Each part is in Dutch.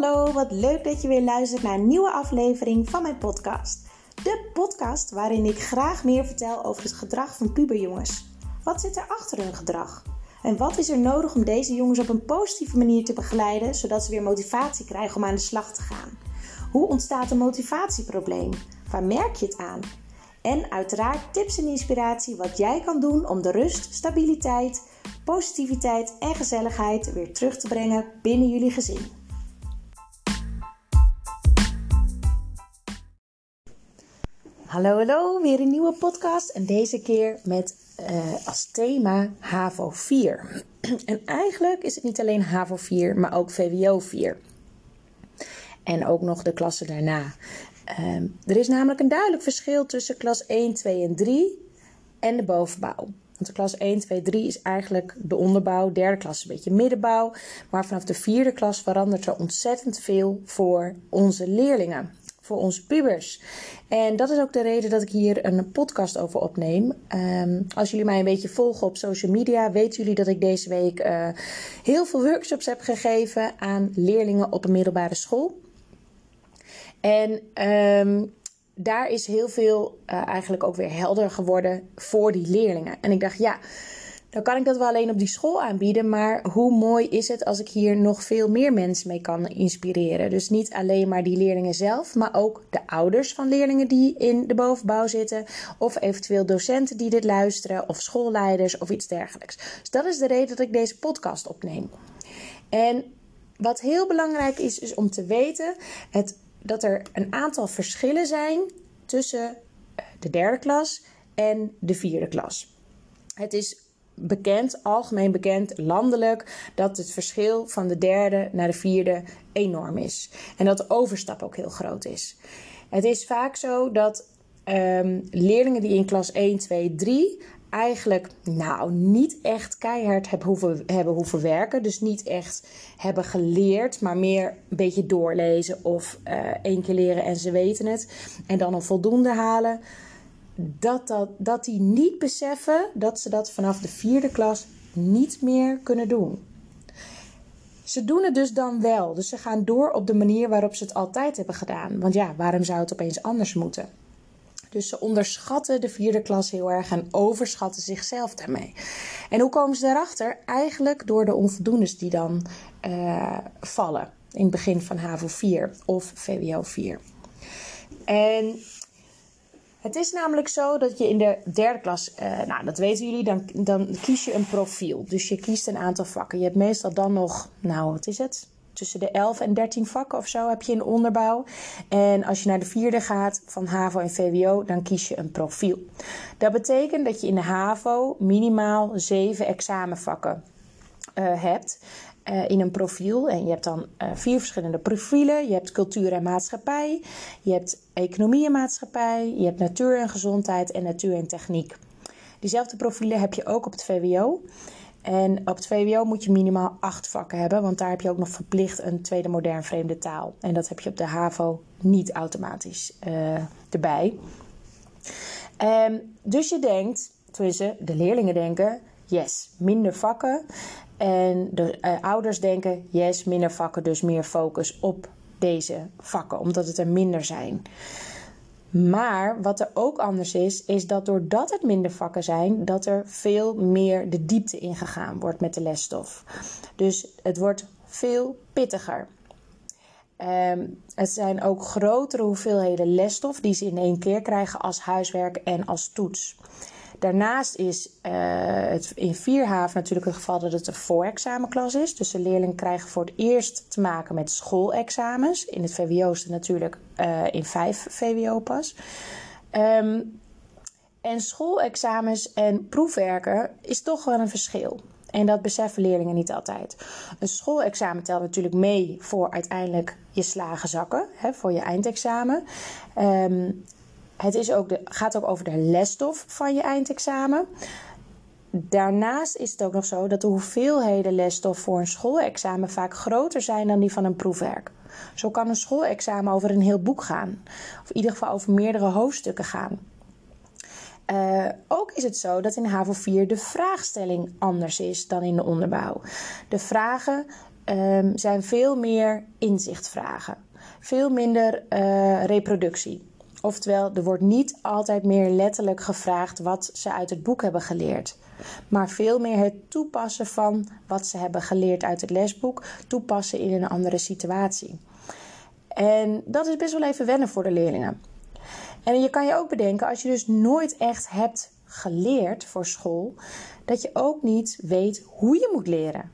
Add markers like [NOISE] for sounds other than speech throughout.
Hallo, wat leuk dat je weer luistert naar een nieuwe aflevering van mijn podcast. De podcast waarin ik graag meer vertel over het gedrag van puberjongens. Wat zit er achter hun gedrag? En wat is er nodig om deze jongens op een positieve manier te begeleiden, zodat ze weer motivatie krijgen om aan de slag te gaan? Hoe ontstaat een motivatieprobleem? Waar merk je het aan? En uiteraard tips en inspiratie wat jij kan doen om de rust, stabiliteit, positiviteit en gezelligheid weer terug te brengen binnen jullie gezin. Hallo, hallo, weer een nieuwe podcast en deze keer met uh, als thema HAVO 4. [CLEARS THROAT] En eigenlijk is het niet alleen HAVO 4, maar ook VWO 4. En ook nog de klassen daarna. Uh, er is namelijk een duidelijk verschil tussen klas 1, 2 en 3 en de bovenbouw. Want de klas 1, 2, 3 is eigenlijk de onderbouw. Derde klas een beetje middenbouw. Maar vanaf de vierde klas verandert er ontzettend veel voor onze leerlingen voor onze pubers. En dat is ook de reden dat ik hier een podcast over opneem. Um, als jullie mij een beetje volgen op social media, weten jullie dat ik deze week uh, heel veel workshops heb gegeven aan leerlingen op een middelbare school. En um, daar is heel veel uh, eigenlijk ook weer helder geworden voor die leerlingen. En ik dacht, ja dan kan ik dat wel alleen op die school aanbieden. Maar hoe mooi is het als ik hier nog veel meer mensen mee kan inspireren? Dus niet alleen maar die leerlingen zelf, maar ook de ouders van leerlingen die in de bovenbouw zitten. Of eventueel docenten die dit luisteren, of schoolleiders of iets dergelijks. Dus dat is de reden dat ik deze podcast opneem. En wat heel belangrijk is, is om te weten het, dat er een aantal verschillen zijn tussen de derde klas en de vierde klas. Het is bekend, algemeen bekend, landelijk, dat het verschil van de derde naar de vierde enorm is. En dat de overstap ook heel groot is. Het is vaak zo dat um, leerlingen die in klas 1, 2, 3 eigenlijk nou niet echt keihard hebben hoeven, hebben hoeven werken. Dus niet echt hebben geleerd, maar meer een beetje doorlezen of uh, één keer leren en ze weten het. En dan een voldoende halen dat, dat, dat die niet beseffen dat ze dat vanaf de vierde klas niet meer kunnen doen. Ze doen het dus dan wel. Dus ze gaan door op de manier waarop ze het altijd hebben gedaan. Want ja, waarom zou het opeens anders moeten? Dus ze onderschatten de vierde klas heel erg en overschatten zichzelf daarmee. En hoe komen ze daarachter? Eigenlijk door de onvoldoendes die dan uh, vallen in het begin van HAVO 4 of VWO 4. En het is namelijk zo dat je in de derde klas, uh, nou dat weten jullie, dan, dan kies je een profiel. Dus je kiest een aantal vakken. Je hebt meestal dan nog, nou wat is het? Tussen de 11 en 13 vakken of zo heb je in onderbouw. En als je naar de vierde gaat van HAVO en VWO, dan kies je een profiel. Dat betekent dat je in de HAVO minimaal 7 examenvakken uh, hebt. Uh, in een profiel. En je hebt dan uh, vier verschillende profielen. Je hebt cultuur en maatschappij. Je hebt economie en maatschappij. Je hebt natuur en gezondheid en natuur en techniek. Diezelfde profielen heb je ook op het VWO. En op het VWO moet je minimaal acht vakken hebben, want daar heb je ook nog verplicht een tweede modern vreemde taal. En dat heb je op de HAVO niet automatisch uh, erbij. Um, dus je denkt, tenminste de leerlingen denken, yes, minder vakken. En de uh, ouders denken, yes, minder vakken, dus meer focus op deze vakken, omdat het er minder zijn. Maar wat er ook anders is, is dat doordat het minder vakken zijn, dat er veel meer de diepte ingegaan wordt met de lesstof. Dus het wordt veel pittiger. Um, het zijn ook grotere hoeveelheden lesstof die ze in één keer krijgen als huiswerk en als toets. Daarnaast is uh, het in Vierhaven natuurlijk het geval dat het een voorexamenklas is. Dus de leerlingen krijgen voor het eerst te maken met schoolexamens. In het VWO is het natuurlijk uh, in vijf VWO pas. Um, en schoolexamens en proefwerken is toch wel een verschil. En dat beseffen leerlingen niet altijd. Een schoolexamen telt natuurlijk mee voor uiteindelijk je slagen zakken, hè, voor je eindexamen. Um, het is ook de, gaat ook over de lesstof van je eindexamen. Daarnaast is het ook nog zo dat de hoeveelheden lesstof voor een schoolexamen vaak groter zijn dan die van een proefwerk. Zo kan een schoolexamen over een heel boek gaan, of in ieder geval over meerdere hoofdstukken gaan. Uh, ook is het zo dat in HAVO 4 de vraagstelling anders is dan in de onderbouw. De vragen um, zijn veel meer inzichtvragen. Veel minder uh, reproductie. Oftewel, er wordt niet altijd meer letterlijk gevraagd wat ze uit het boek hebben geleerd. Maar veel meer het toepassen van wat ze hebben geleerd uit het lesboek, toepassen in een andere situatie. En dat is best wel even wennen voor de leerlingen. En je kan je ook bedenken, als je dus nooit echt hebt geleerd voor school, dat je ook niet weet hoe je moet leren.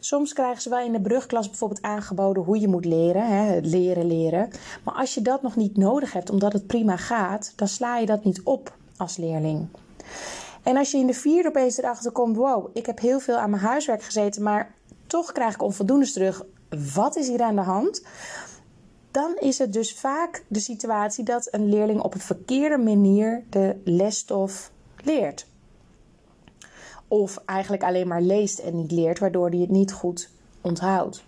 Soms krijgen ze wel in de brugklas bijvoorbeeld aangeboden hoe je moet leren, hè, leren leren. Maar als je dat nog niet nodig hebt, omdat het prima gaat, dan sla je dat niet op als leerling. En als je in de vierde opeens erachter komt, wow, ik heb heel veel aan mijn huiswerk gezeten, maar toch krijg ik onvoldoendes terug. Wat is hier aan de hand? Dan is het dus vaak de situatie dat een leerling op een verkeerde manier de lesstof leert. Of eigenlijk alleen maar leest en niet leert, waardoor hij het niet goed onthoudt.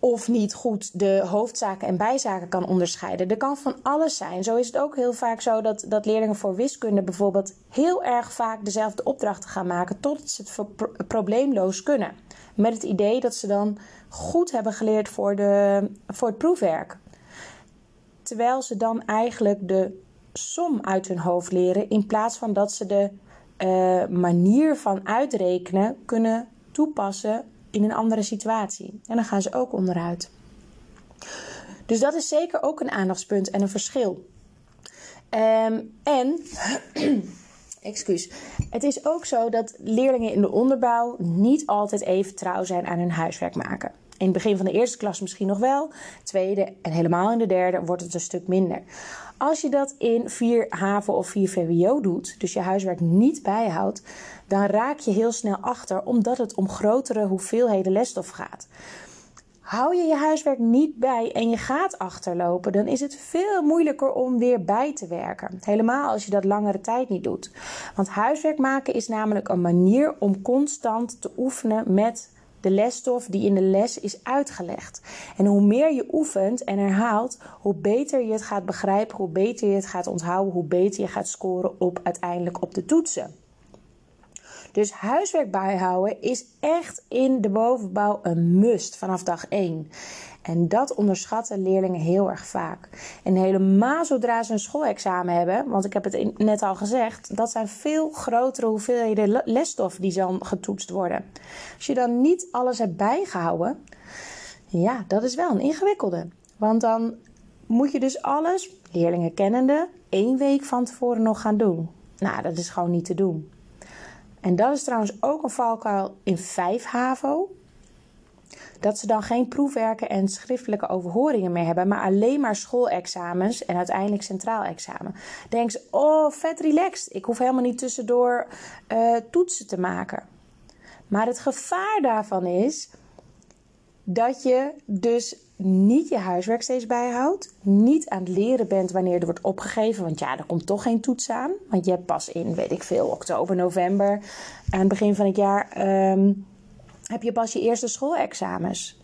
Of niet goed de hoofdzaken en bijzaken kan onderscheiden. Er kan van alles zijn. Zo is het ook heel vaak zo dat, dat leerlingen voor wiskunde bijvoorbeeld heel erg vaak dezelfde opdrachten gaan maken totdat ze het probleemloos kunnen. Met het idee dat ze dan goed hebben geleerd voor, de, voor het proefwerk. Terwijl ze dan eigenlijk de som uit hun hoofd leren in plaats van dat ze de uh, manier van uitrekenen kunnen toepassen in een andere situatie. En dan gaan ze ook onderuit. Dus dat is zeker ook een aandachtspunt en een verschil. Um, en, [CLEARS THROAT] excuus, het is ook zo dat leerlingen in de onderbouw niet altijd even trouw zijn aan hun huiswerk maken. In het begin van de eerste klas misschien nog wel, tweede en helemaal in de derde wordt het een stuk minder. Als je dat in 4 HAVO of 4 VWO doet, dus je huiswerk niet bijhoudt, dan raak je heel snel achter omdat het om grotere hoeveelheden lesstof gaat. Hou je je huiswerk niet bij en je gaat achterlopen, dan is het veel moeilijker om weer bij te werken. Helemaal als je dat langere tijd niet doet. Want huiswerk maken is namelijk een manier om constant te oefenen met de lesstof die in de les is uitgelegd. En hoe meer je oefent en herhaalt, hoe beter je het gaat begrijpen, hoe beter je het gaat onthouden, hoe beter je gaat scoren op uiteindelijk op de toetsen. Dus huiswerk bijhouden is echt in de bovenbouw een must vanaf dag 1. En dat onderschatten leerlingen heel erg vaak. En helemaal zodra ze een schoolexamen hebben, want ik heb het net al gezegd, dat zijn veel grotere hoeveelheden lesstof die dan getoetst worden. Als je dan niet alles hebt bijgehouden, ja, dat is wel een ingewikkelde. Want dan moet je dus alles, leerlingen kennende, één week van tevoren nog gaan doen. Nou, dat is gewoon niet te doen. En dat is trouwens ook een valkuil in 5 HAVO dat ze dan geen proefwerken en schriftelijke overhoringen meer hebben, maar alleen maar schoolexamens en uiteindelijk centraal examen. Denk ze, oh, vet relaxed. Ik hoef helemaal niet tussendoor uh, toetsen te maken. Maar het gevaar daarvan is dat je dus niet je huiswerk steeds bijhoudt. Niet aan het leren bent wanneer er wordt opgegeven. Want ja, er komt toch geen toets aan. Want je hebt pas in, weet ik veel, oktober, november, aan het begin van het jaar. Um, heb je pas je eerste schoolexamens.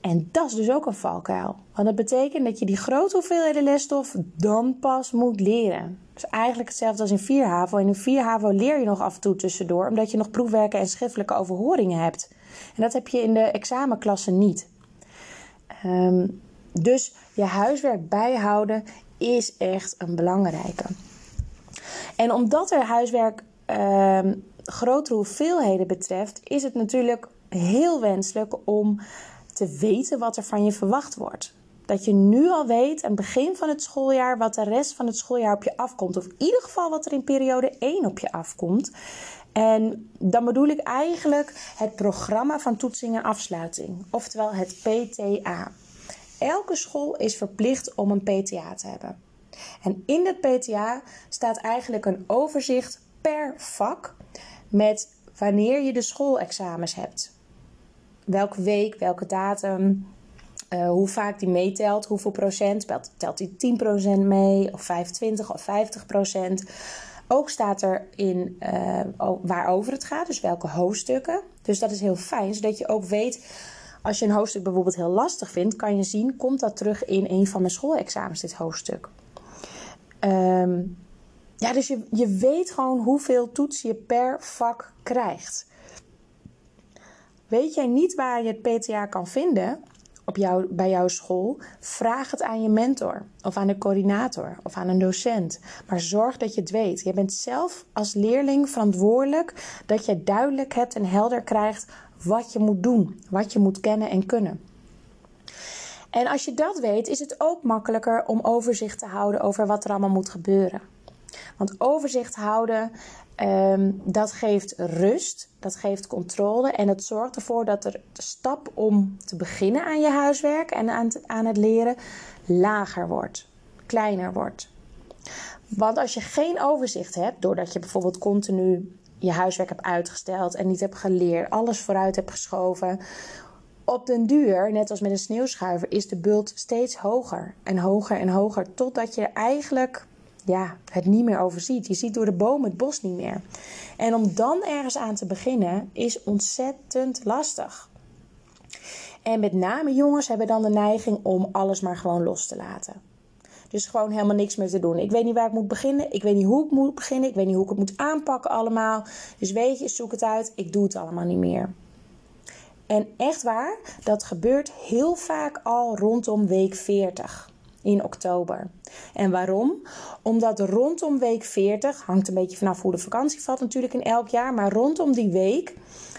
En dat is dus ook een valkuil. Want dat betekent dat je die grote hoeveelheden lesstof dan pas moet leren. Dus eigenlijk hetzelfde als in 4 HAVO. In 4 HAVO leer je nog af en toe tussendoor, omdat je nog proefwerken en schriftelijke overhoringen hebt. En dat heb je in de examenklasse niet. Um, dus je huiswerk bijhouden is echt een belangrijke. En omdat er huiswerk um, grotere hoeveelheden betreft, is het natuurlijk heel wenselijk om te weten wat er van je verwacht wordt. Dat je nu al weet aan het begin van het schooljaar wat de rest van het schooljaar op je afkomt. Of in ieder geval wat er in periode 1 op je afkomt. En dan bedoel ik eigenlijk het programma van toetsing en afsluiting. Oftewel het PTA. Elke school is verplicht om een PTA te hebben. En in dat PTA staat eigenlijk een overzicht per vak met wanneer je de schoolexamens hebt. Welke week, welke datum, uh, hoe vaak die meetelt, hoeveel procent. Telt hij 10% mee, of 25 of 50 procent. Ook staat er in uh, waarover het gaat, dus welke hoofdstukken. Dus dat is heel fijn, zodat je ook weet. Als je een hoofdstuk bijvoorbeeld heel lastig vindt, kan je zien: komt dat terug in een van mijn schoolexamens, dit hoofdstuk? Um, ja, dus je, je weet gewoon hoeveel toetsen je per vak krijgt. Weet jij niet waar je het PTA kan vinden op jou, bij jouw school? Vraag het aan je mentor of aan de coördinator of aan een docent. Maar zorg dat je het weet. Je bent zelf als leerling verantwoordelijk dat je duidelijk hebt en helder krijgt wat je moet doen, wat je moet kennen en kunnen. En als je dat weet, is het ook makkelijker om overzicht te houden over wat er allemaal moet gebeuren. Want overzicht houden, ehm, dat geeft rust, dat geeft controle en dat zorgt ervoor dat er de stap om te beginnen aan je huiswerk en aan het, aan het leren lager wordt, kleiner wordt. Want als je geen overzicht hebt, doordat je bijvoorbeeld continu je huiswerk hebt uitgesteld en niet hebt geleerd, alles vooruit hebt geschoven, op den duur, net als met een sneeuwschuiver, is de bult steeds hoger en hoger en hoger. Totdat je eigenlijk ja, het niet meer overziet. Je ziet door de boom het bos niet meer. En om dan ergens aan te beginnen is ontzettend lastig. En met name jongens hebben dan de neiging om alles maar gewoon los te laten. Dus gewoon helemaal niks meer te doen. Ik weet niet waar ik moet beginnen. Ik weet niet hoe ik moet beginnen. Ik weet niet hoe ik het moet aanpakken allemaal. Dus weet je, zoek het uit. Ik doe het allemaal niet meer. En echt waar, dat gebeurt heel vaak al rondom week 40 in oktober. En waarom? Omdat rondom week 40, hangt een beetje vanaf hoe de vakantie valt natuurlijk in elk jaar, maar rondom die week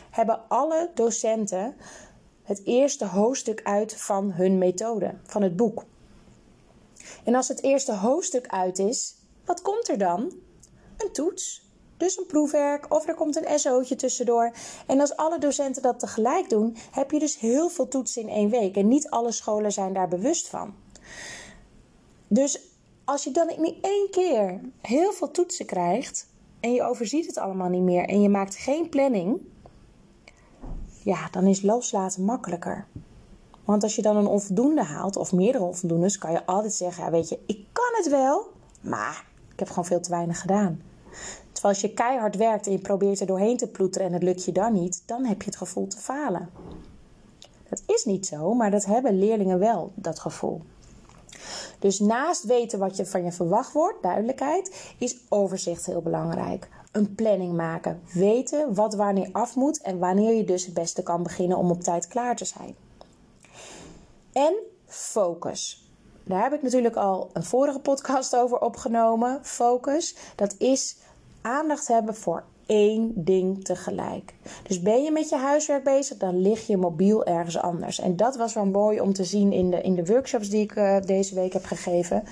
hebben alle docenten het eerste hoofdstuk uit van hun methode, van het boek. En als het eerste hoofdstuk uit is, wat komt er dan? Een toets. Dus een proefwerk of er komt een SO'tje tussendoor. En als alle docenten dat tegelijk doen, heb je dus heel veel toetsen in één week. En niet alle scholen zijn daar bewust van. Dus als je dan in één keer heel veel toetsen krijgt en je overziet het allemaal niet meer en je maakt geen planning, ja, dan is loslaten makkelijker. Want als je dan een onvoldoende haalt of meerdere onvoldoendes, kan je altijd zeggen: ja, Weet je, ik kan het wel, maar ik heb gewoon veel te weinig gedaan. Terwijl als je keihard werkt en je probeert er doorheen te ploeteren en het lukt je dan niet, dan heb je het gevoel te falen. Dat is niet zo, maar dat hebben leerlingen wel, dat gevoel. Dus naast weten wat je van je verwacht wordt, duidelijkheid, is overzicht heel belangrijk. Een planning maken. Weten wat wanneer af moet en wanneer je dus het beste kan beginnen om op tijd klaar te zijn. En focus. Daar heb ik natuurlijk al een vorige podcast over opgenomen. Focus, dat is aandacht hebben voor één ding tegelijk. Dus ben je met je huiswerk bezig, dan lig je mobiel ergens anders. En dat was wel mooi om te zien in de, in de workshops die ik uh, deze week heb gegeven.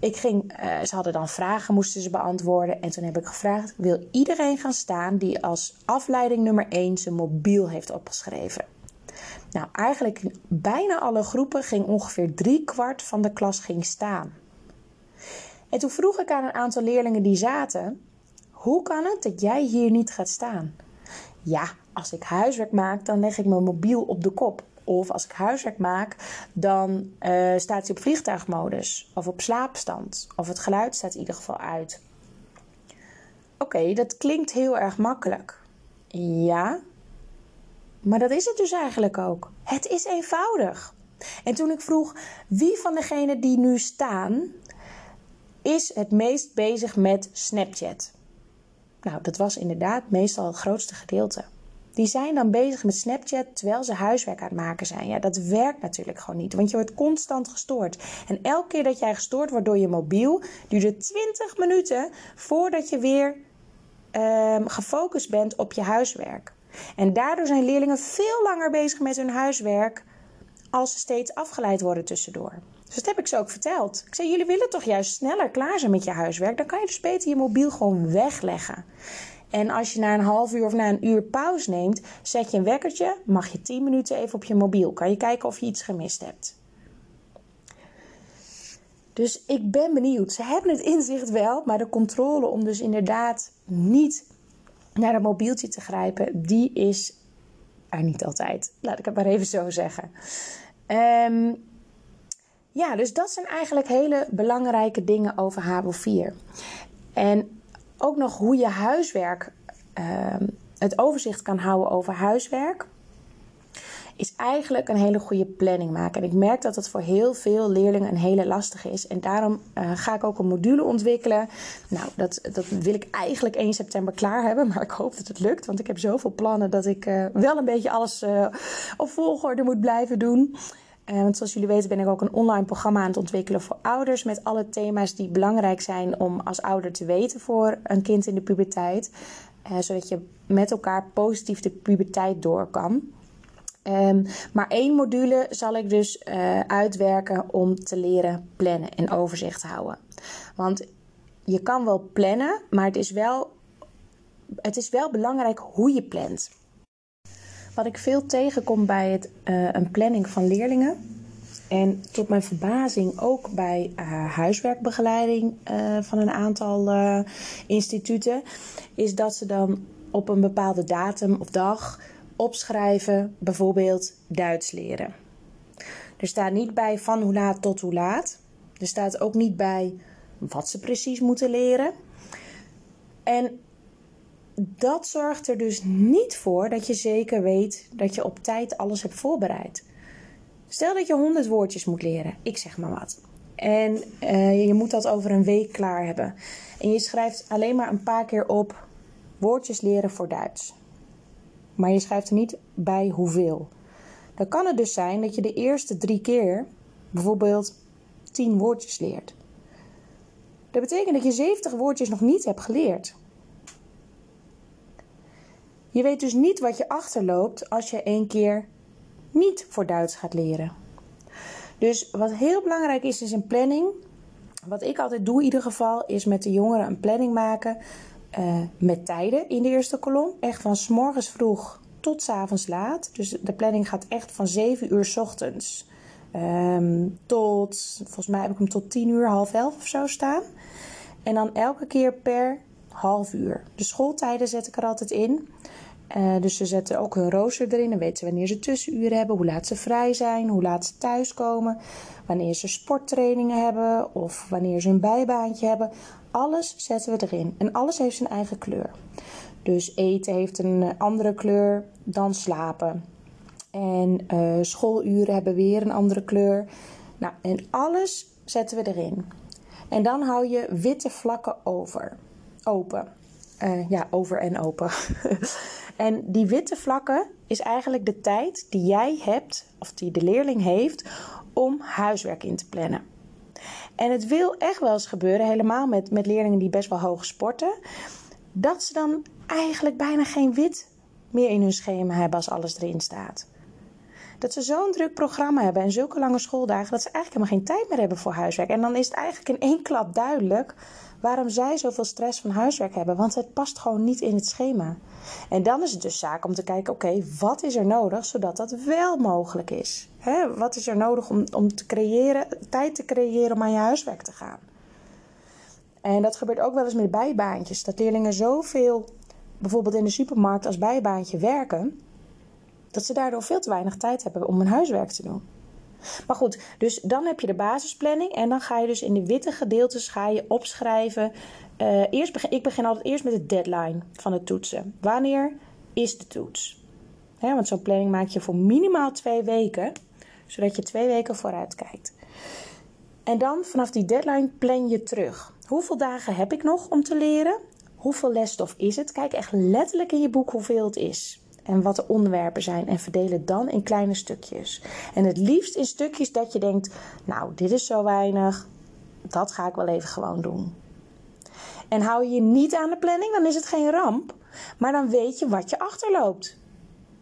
Ik ging, uh, ze hadden dan vragen, moesten ze beantwoorden. En toen heb ik gevraagd: wil iedereen gaan staan die als afleiding nummer 1 zijn mobiel heeft opgeschreven? Nou, eigenlijk in bijna alle groepen ging ongeveer drie kwart van de klas ging staan. En toen vroeg ik aan een aantal leerlingen die zaten: hoe kan het dat jij hier niet gaat staan? Ja, als ik huiswerk maak, dan leg ik mijn mobiel op de kop. Of als ik huiswerk maak, dan uh, staat hij op vliegtuigmodus of op slaapstand. Of het geluid staat in ieder geval uit. Oké, dat klinkt heel erg makkelijk. Ja, maar dat is het dus eigenlijk ook. Het is eenvoudig. En toen ik vroeg wie van degenen die nu staan, is het meest bezig met Snapchat? Nou, dat was inderdaad meestal het grootste gedeelte. Die zijn dan bezig met Snapchat terwijl ze huiswerk aan het maken zijn. Ja, dat werkt natuurlijk gewoon niet, want je wordt constant gestoord. En elke keer dat jij gestoord wordt door je mobiel, duurt het 20 minuten voordat je weer um, gefocust bent op je huiswerk. En daardoor zijn leerlingen veel langer bezig met hun huiswerk als ze steeds afgeleid worden tussendoor. Dus dat heb ik ze ook verteld. Ik zei, jullie willen toch juist sneller klaar zijn met je huiswerk? Dan kan je dus beter je mobiel gewoon wegleggen. En als je na een half uur of na een uur pauze neemt, zet je een wekkertje, mag je 10 minuten even op je mobiel. Kan je kijken of je iets gemist hebt. Dus ik ben benieuwd. Ze hebben het inzicht wel, maar de controle om dus inderdaad niet naar het mobieltje te grijpen, die is er niet altijd. Laat ik het maar even zo zeggen. Um, ja, dus dat zijn eigenlijk hele belangrijke dingen over HBO4. En ook nog hoe je huiswerk, uh, het overzicht kan houden over huiswerk, is eigenlijk een hele goede planning maken. En ik merk dat dat voor heel veel leerlingen een hele lastige is. En daarom uh, ga ik ook een module ontwikkelen. Nou, dat, dat wil ik eigenlijk 1 september klaar hebben. [LAUGHS] Maar ik hoop dat het lukt. Want ik heb zoveel plannen dat ik uh, wel een beetje alles uh, op volgorde moet blijven doen. Want zoals jullie weten ben ik ook een online programma aan het ontwikkelen voor ouders. Met alle thema's die belangrijk zijn om als ouder te weten voor een kind in de puberteit. zodat je met elkaar positief de puberteit door kan. Um, maar één module zal ik dus uh, uitwerken om te leren plannen en overzicht houden. Want je kan wel plannen, maar het is wel, het is wel belangrijk hoe je plant. Wat ik veel tegenkom bij het, uh, een planning van leerlingen. En tot mijn verbazing ook bij uh, huiswerkbegeleiding van een aantal instituten. Is dat ze dan op een bepaalde datum of dag opschrijven, bijvoorbeeld Duits leren. Er staat niet bij van hoe laat tot hoe laat. Er staat ook niet bij wat ze precies moeten leren. En dat zorgt er dus niet voor dat je zeker weet dat je op tijd alles hebt voorbereid. Stel dat je 100 woordjes moet leren, ik zeg maar wat. En uh, je moet dat over een week klaar hebben. En je schrijft alleen maar een paar keer op woordjes leren voor Duits maar je schrijft er niet bij hoeveel. Dan kan het dus zijn dat je de eerste drie keer bijvoorbeeld 10 woordjes leert. Dat betekent dat je 70 woordjes nog niet hebt geleerd. Je weet dus niet wat je achterloopt als je één keer niet voor Duits gaat leren. Dus wat heel belangrijk is, is een planning. Wat ik altijd doe in ieder geval, is met de jongeren een planning maken uh, met tijden in de eerste kolom. Echt van s morgens vroeg tot s avonds laat. Dus de planning gaat echt van 7 uur s ochtends um, tot, volgens mij heb ik hem tot 10 uur, half 11 of zo staan. En dan elke keer per half uur. De schooltijden zet ik er altijd in. Uh, dus ze zetten ook hun rooster erin. Dan weten ze wanneer ze tussenuren hebben, hoe laat ze vrij zijn, hoe laat ze thuiskomen, wanneer ze sporttrainingen hebben of wanneer ze een bijbaantje hebben. Alles zetten we erin. En alles heeft zijn eigen kleur. Dus eten heeft een andere kleur dan slapen. En uh, schooluren hebben weer een andere kleur. Nou, en alles zetten we erin. En dan hou je witte vlakken over. Open. Uh, ja, over en open. [LAUGHS] en die witte vlakken is eigenlijk de tijd die jij hebt, of die de leerling heeft, om huiswerk in te plannen. En het wil echt wel eens gebeuren, helemaal met, met leerlingen die best wel hoog sporten, dat ze dan eigenlijk bijna geen wit meer in hun schema hebben als alles erin staat. Dat ze zo'n druk programma hebben en zulke lange schooldagen dat ze eigenlijk helemaal geen tijd meer hebben voor huiswerk. En dan is het eigenlijk in één klap duidelijk waarom zij zoveel stress van huiswerk hebben. Want het past gewoon niet in het schema. En dan is het dus zaak om te kijken: oké, wat is er nodig zodat dat wel mogelijk is? He, wat is er nodig om, om te creëren, tijd te creëren om aan je huiswerk te gaan? En dat gebeurt ook wel eens met bijbaantjes. Dat leerlingen zoveel, bijvoorbeeld in de supermarkt, als bijbaantje werken, dat ze daardoor veel te weinig tijd hebben om hun huiswerk te doen. Maar goed, dus dan heb je de basisplanning en dan ga je dus in de witte gedeeltes ga opschrijven. Uh, eerst begin, ik begin altijd eerst met de deadline van het toetsen. Wanneer is de toets? want zo'n planning maak je voor minimaal twee weken, zodat je twee weken vooruit kijkt. En dan vanaf die deadline plan je terug. Hoeveel dagen heb ik nog om te leren? Hoeveel lesstof is het? Kijk echt letterlijk in je boek hoeveel het is en wat de onderwerpen zijn en verdeel het dan in kleine stukjes. En het liefst in stukjes dat je denkt: Nou, dit is zo weinig, dat ga ik wel even gewoon doen. En hou je je niet aan de planning, dan is het geen ramp, maar dan weet je wat je achterloopt.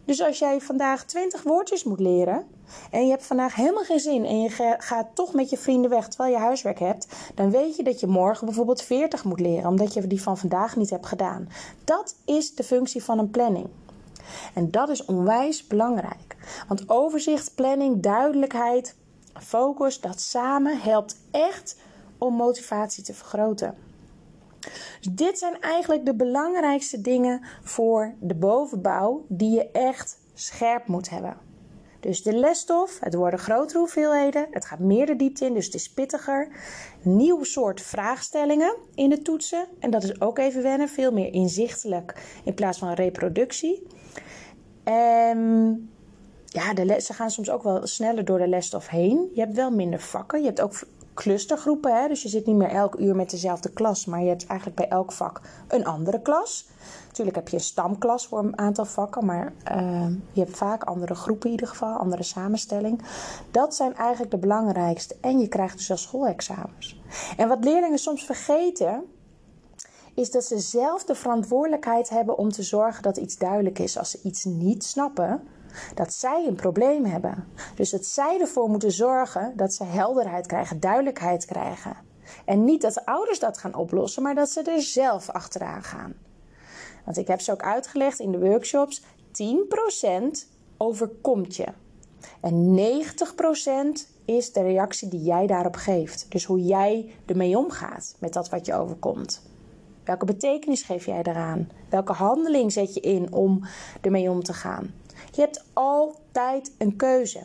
Dus als jij vandaag 20 woordjes moet leren en je hebt vandaag helemaal geen zin en je gaat toch met je vrienden weg terwijl je huiswerk hebt, dan weet je dat je morgen bijvoorbeeld 40 moet leren omdat je die van vandaag niet hebt gedaan. Dat is de functie van een planning. En dat is onwijs belangrijk. Want overzicht, planning, duidelijkheid, focus, dat samen helpt echt om motivatie te vergroten. Dus dit zijn eigenlijk de belangrijkste dingen voor de bovenbouw die je echt scherp moet hebben. Dus de lesstof, het worden grotere hoeveelheden, het gaat meer de diepte in, dus het is pittiger. Nieuw soort vraagstellingen in de toetsen en dat is ook even wennen, veel meer inzichtelijk in plaats van reproductie. Um, ja, de les, ze gaan soms ook wel sneller door de lesstof heen. Je hebt wel minder vakken. Je hebt ook clustergroepen. Hè? Dus je zit niet meer elk uur met dezelfde klas, maar je hebt eigenlijk bij elk vak een andere klas. Natuurlijk heb je een stamklas voor een aantal vakken, maar uh, je hebt vaak andere groepen in ieder geval, andere samenstelling. Dat zijn eigenlijk de belangrijkste. En je krijgt dus al schoolexamens. En wat leerlingen soms vergeten, is dat ze zelf de verantwoordelijkheid hebben om te zorgen dat iets duidelijk is. Als ze iets niet snappen, dat zij een probleem hebben. Dus dat zij ervoor moeten zorgen dat ze helderheid krijgen, duidelijkheid krijgen. En niet dat de ouders dat gaan oplossen, maar dat ze er zelf achteraan gaan. Want ik heb ze ook uitgelegd in de workshops: 10% overkomt je. En 90% is de reactie die jij daarop geeft. Dus hoe jij ermee omgaat met dat wat je overkomt. Welke betekenis geef jij daaraan? Welke handeling zet je in om ermee om te gaan? Je hebt altijd een keuze.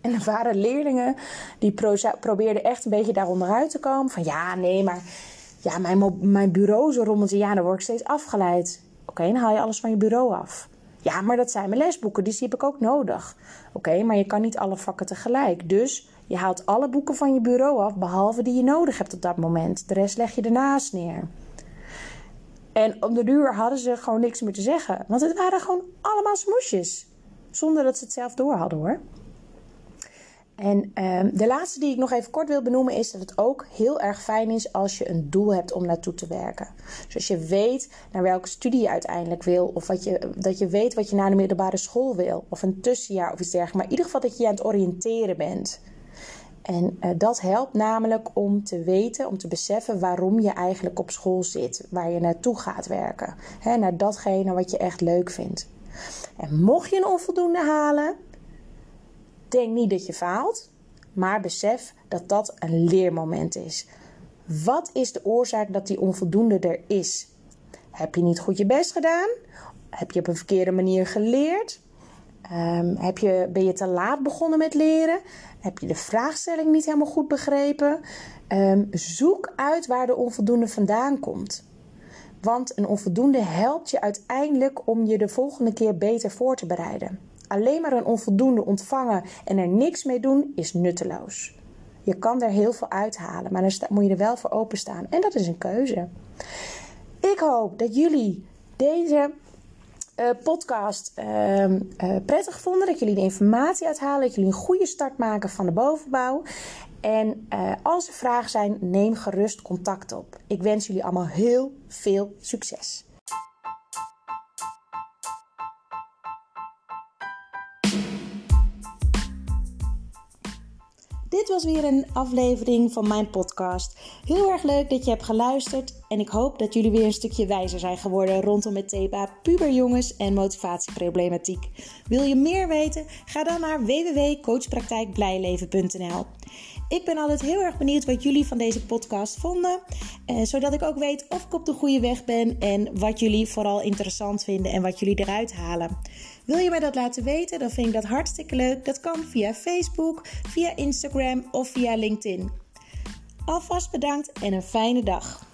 En er waren leerlingen die probeerden echt een beetje daaronderuit te komen. Van ja, nee, maar ja, mijn, mijn bureau zo rommeltje, ja, dan word ik steeds afgeleid. Oké, dan haal je alles van je bureau af. Ja, maar dat zijn mijn lesboeken, dus die heb ik ook nodig. Oké, maar je kan niet alle vakken tegelijk. Dus je haalt alle boeken van je bureau af, behalve die je nodig hebt op dat moment. De rest leg je ernaast neer. En op de duur hadden ze gewoon niks meer te zeggen. Want het waren gewoon allemaal smoesjes. Zonder dat ze het zelf door hadden hoor. En um, de laatste die ik nog even kort wil benoemen is dat het ook heel erg fijn is als je een doel hebt om naartoe te werken. Dus als je weet naar welke studie je uiteindelijk wil, of wat je, dat je weet wat je na de middelbare school wil, of een tussenjaar of iets dergelijks. Maar in ieder geval dat je aan het oriënteren bent. En uh, dat helpt namelijk om te weten, om te beseffen waarom je eigenlijk op school zit, waar je naartoe gaat werken. He, naar datgene wat je echt leuk vindt. En mocht je een onvoldoende halen, denk niet dat je faalt, maar besef dat dat een leermoment is. Wat is de oorzaak dat die onvoldoende er is? Heb je niet goed je best gedaan? Heb je op een verkeerde manier geleerd? Um, heb je, ben je te laat begonnen met leren? Heb je de vraagstelling niet helemaal goed begrepen? Um, zoek uit waar de onvoldoende vandaan komt. Want een onvoldoende helpt je uiteindelijk om je de volgende keer beter voor te bereiden. Alleen maar een onvoldoende ontvangen en er niks mee doen is nutteloos. Je kan er heel veel uithalen, maar dan moet je er wel voor openstaan. En dat is een keuze. Ik hoop dat jullie deze uh, podcast uh, uh, prettig vonden. Dat jullie de informatie uithalen. Dat jullie een goede start maken van de bovenbouw. En uh, als er vragen zijn, neem gerust contact op. Ik wens jullie allemaal heel veel succes. Dit was weer een aflevering van mijn podcast. Heel erg leuk dat je hebt geluisterd en ik hoop dat jullie weer een stukje wijzer zijn geworden rondom het thema puberjongens en motivatieproblematiek. Wil je meer weten? Ga dan naar www.coachpraktijkblijleven.nl. Ik ben altijd heel erg benieuwd wat jullie van deze podcast vonden, eh, zodat ik ook weet of ik op de goede weg ben en wat jullie vooral interessant vinden en wat jullie eruit halen. Wil je mij dat laten weten? Dan vind ik dat hartstikke leuk. Dat kan via Facebook, via Instagram of via LinkedIn. Alvast bedankt en een fijne dag.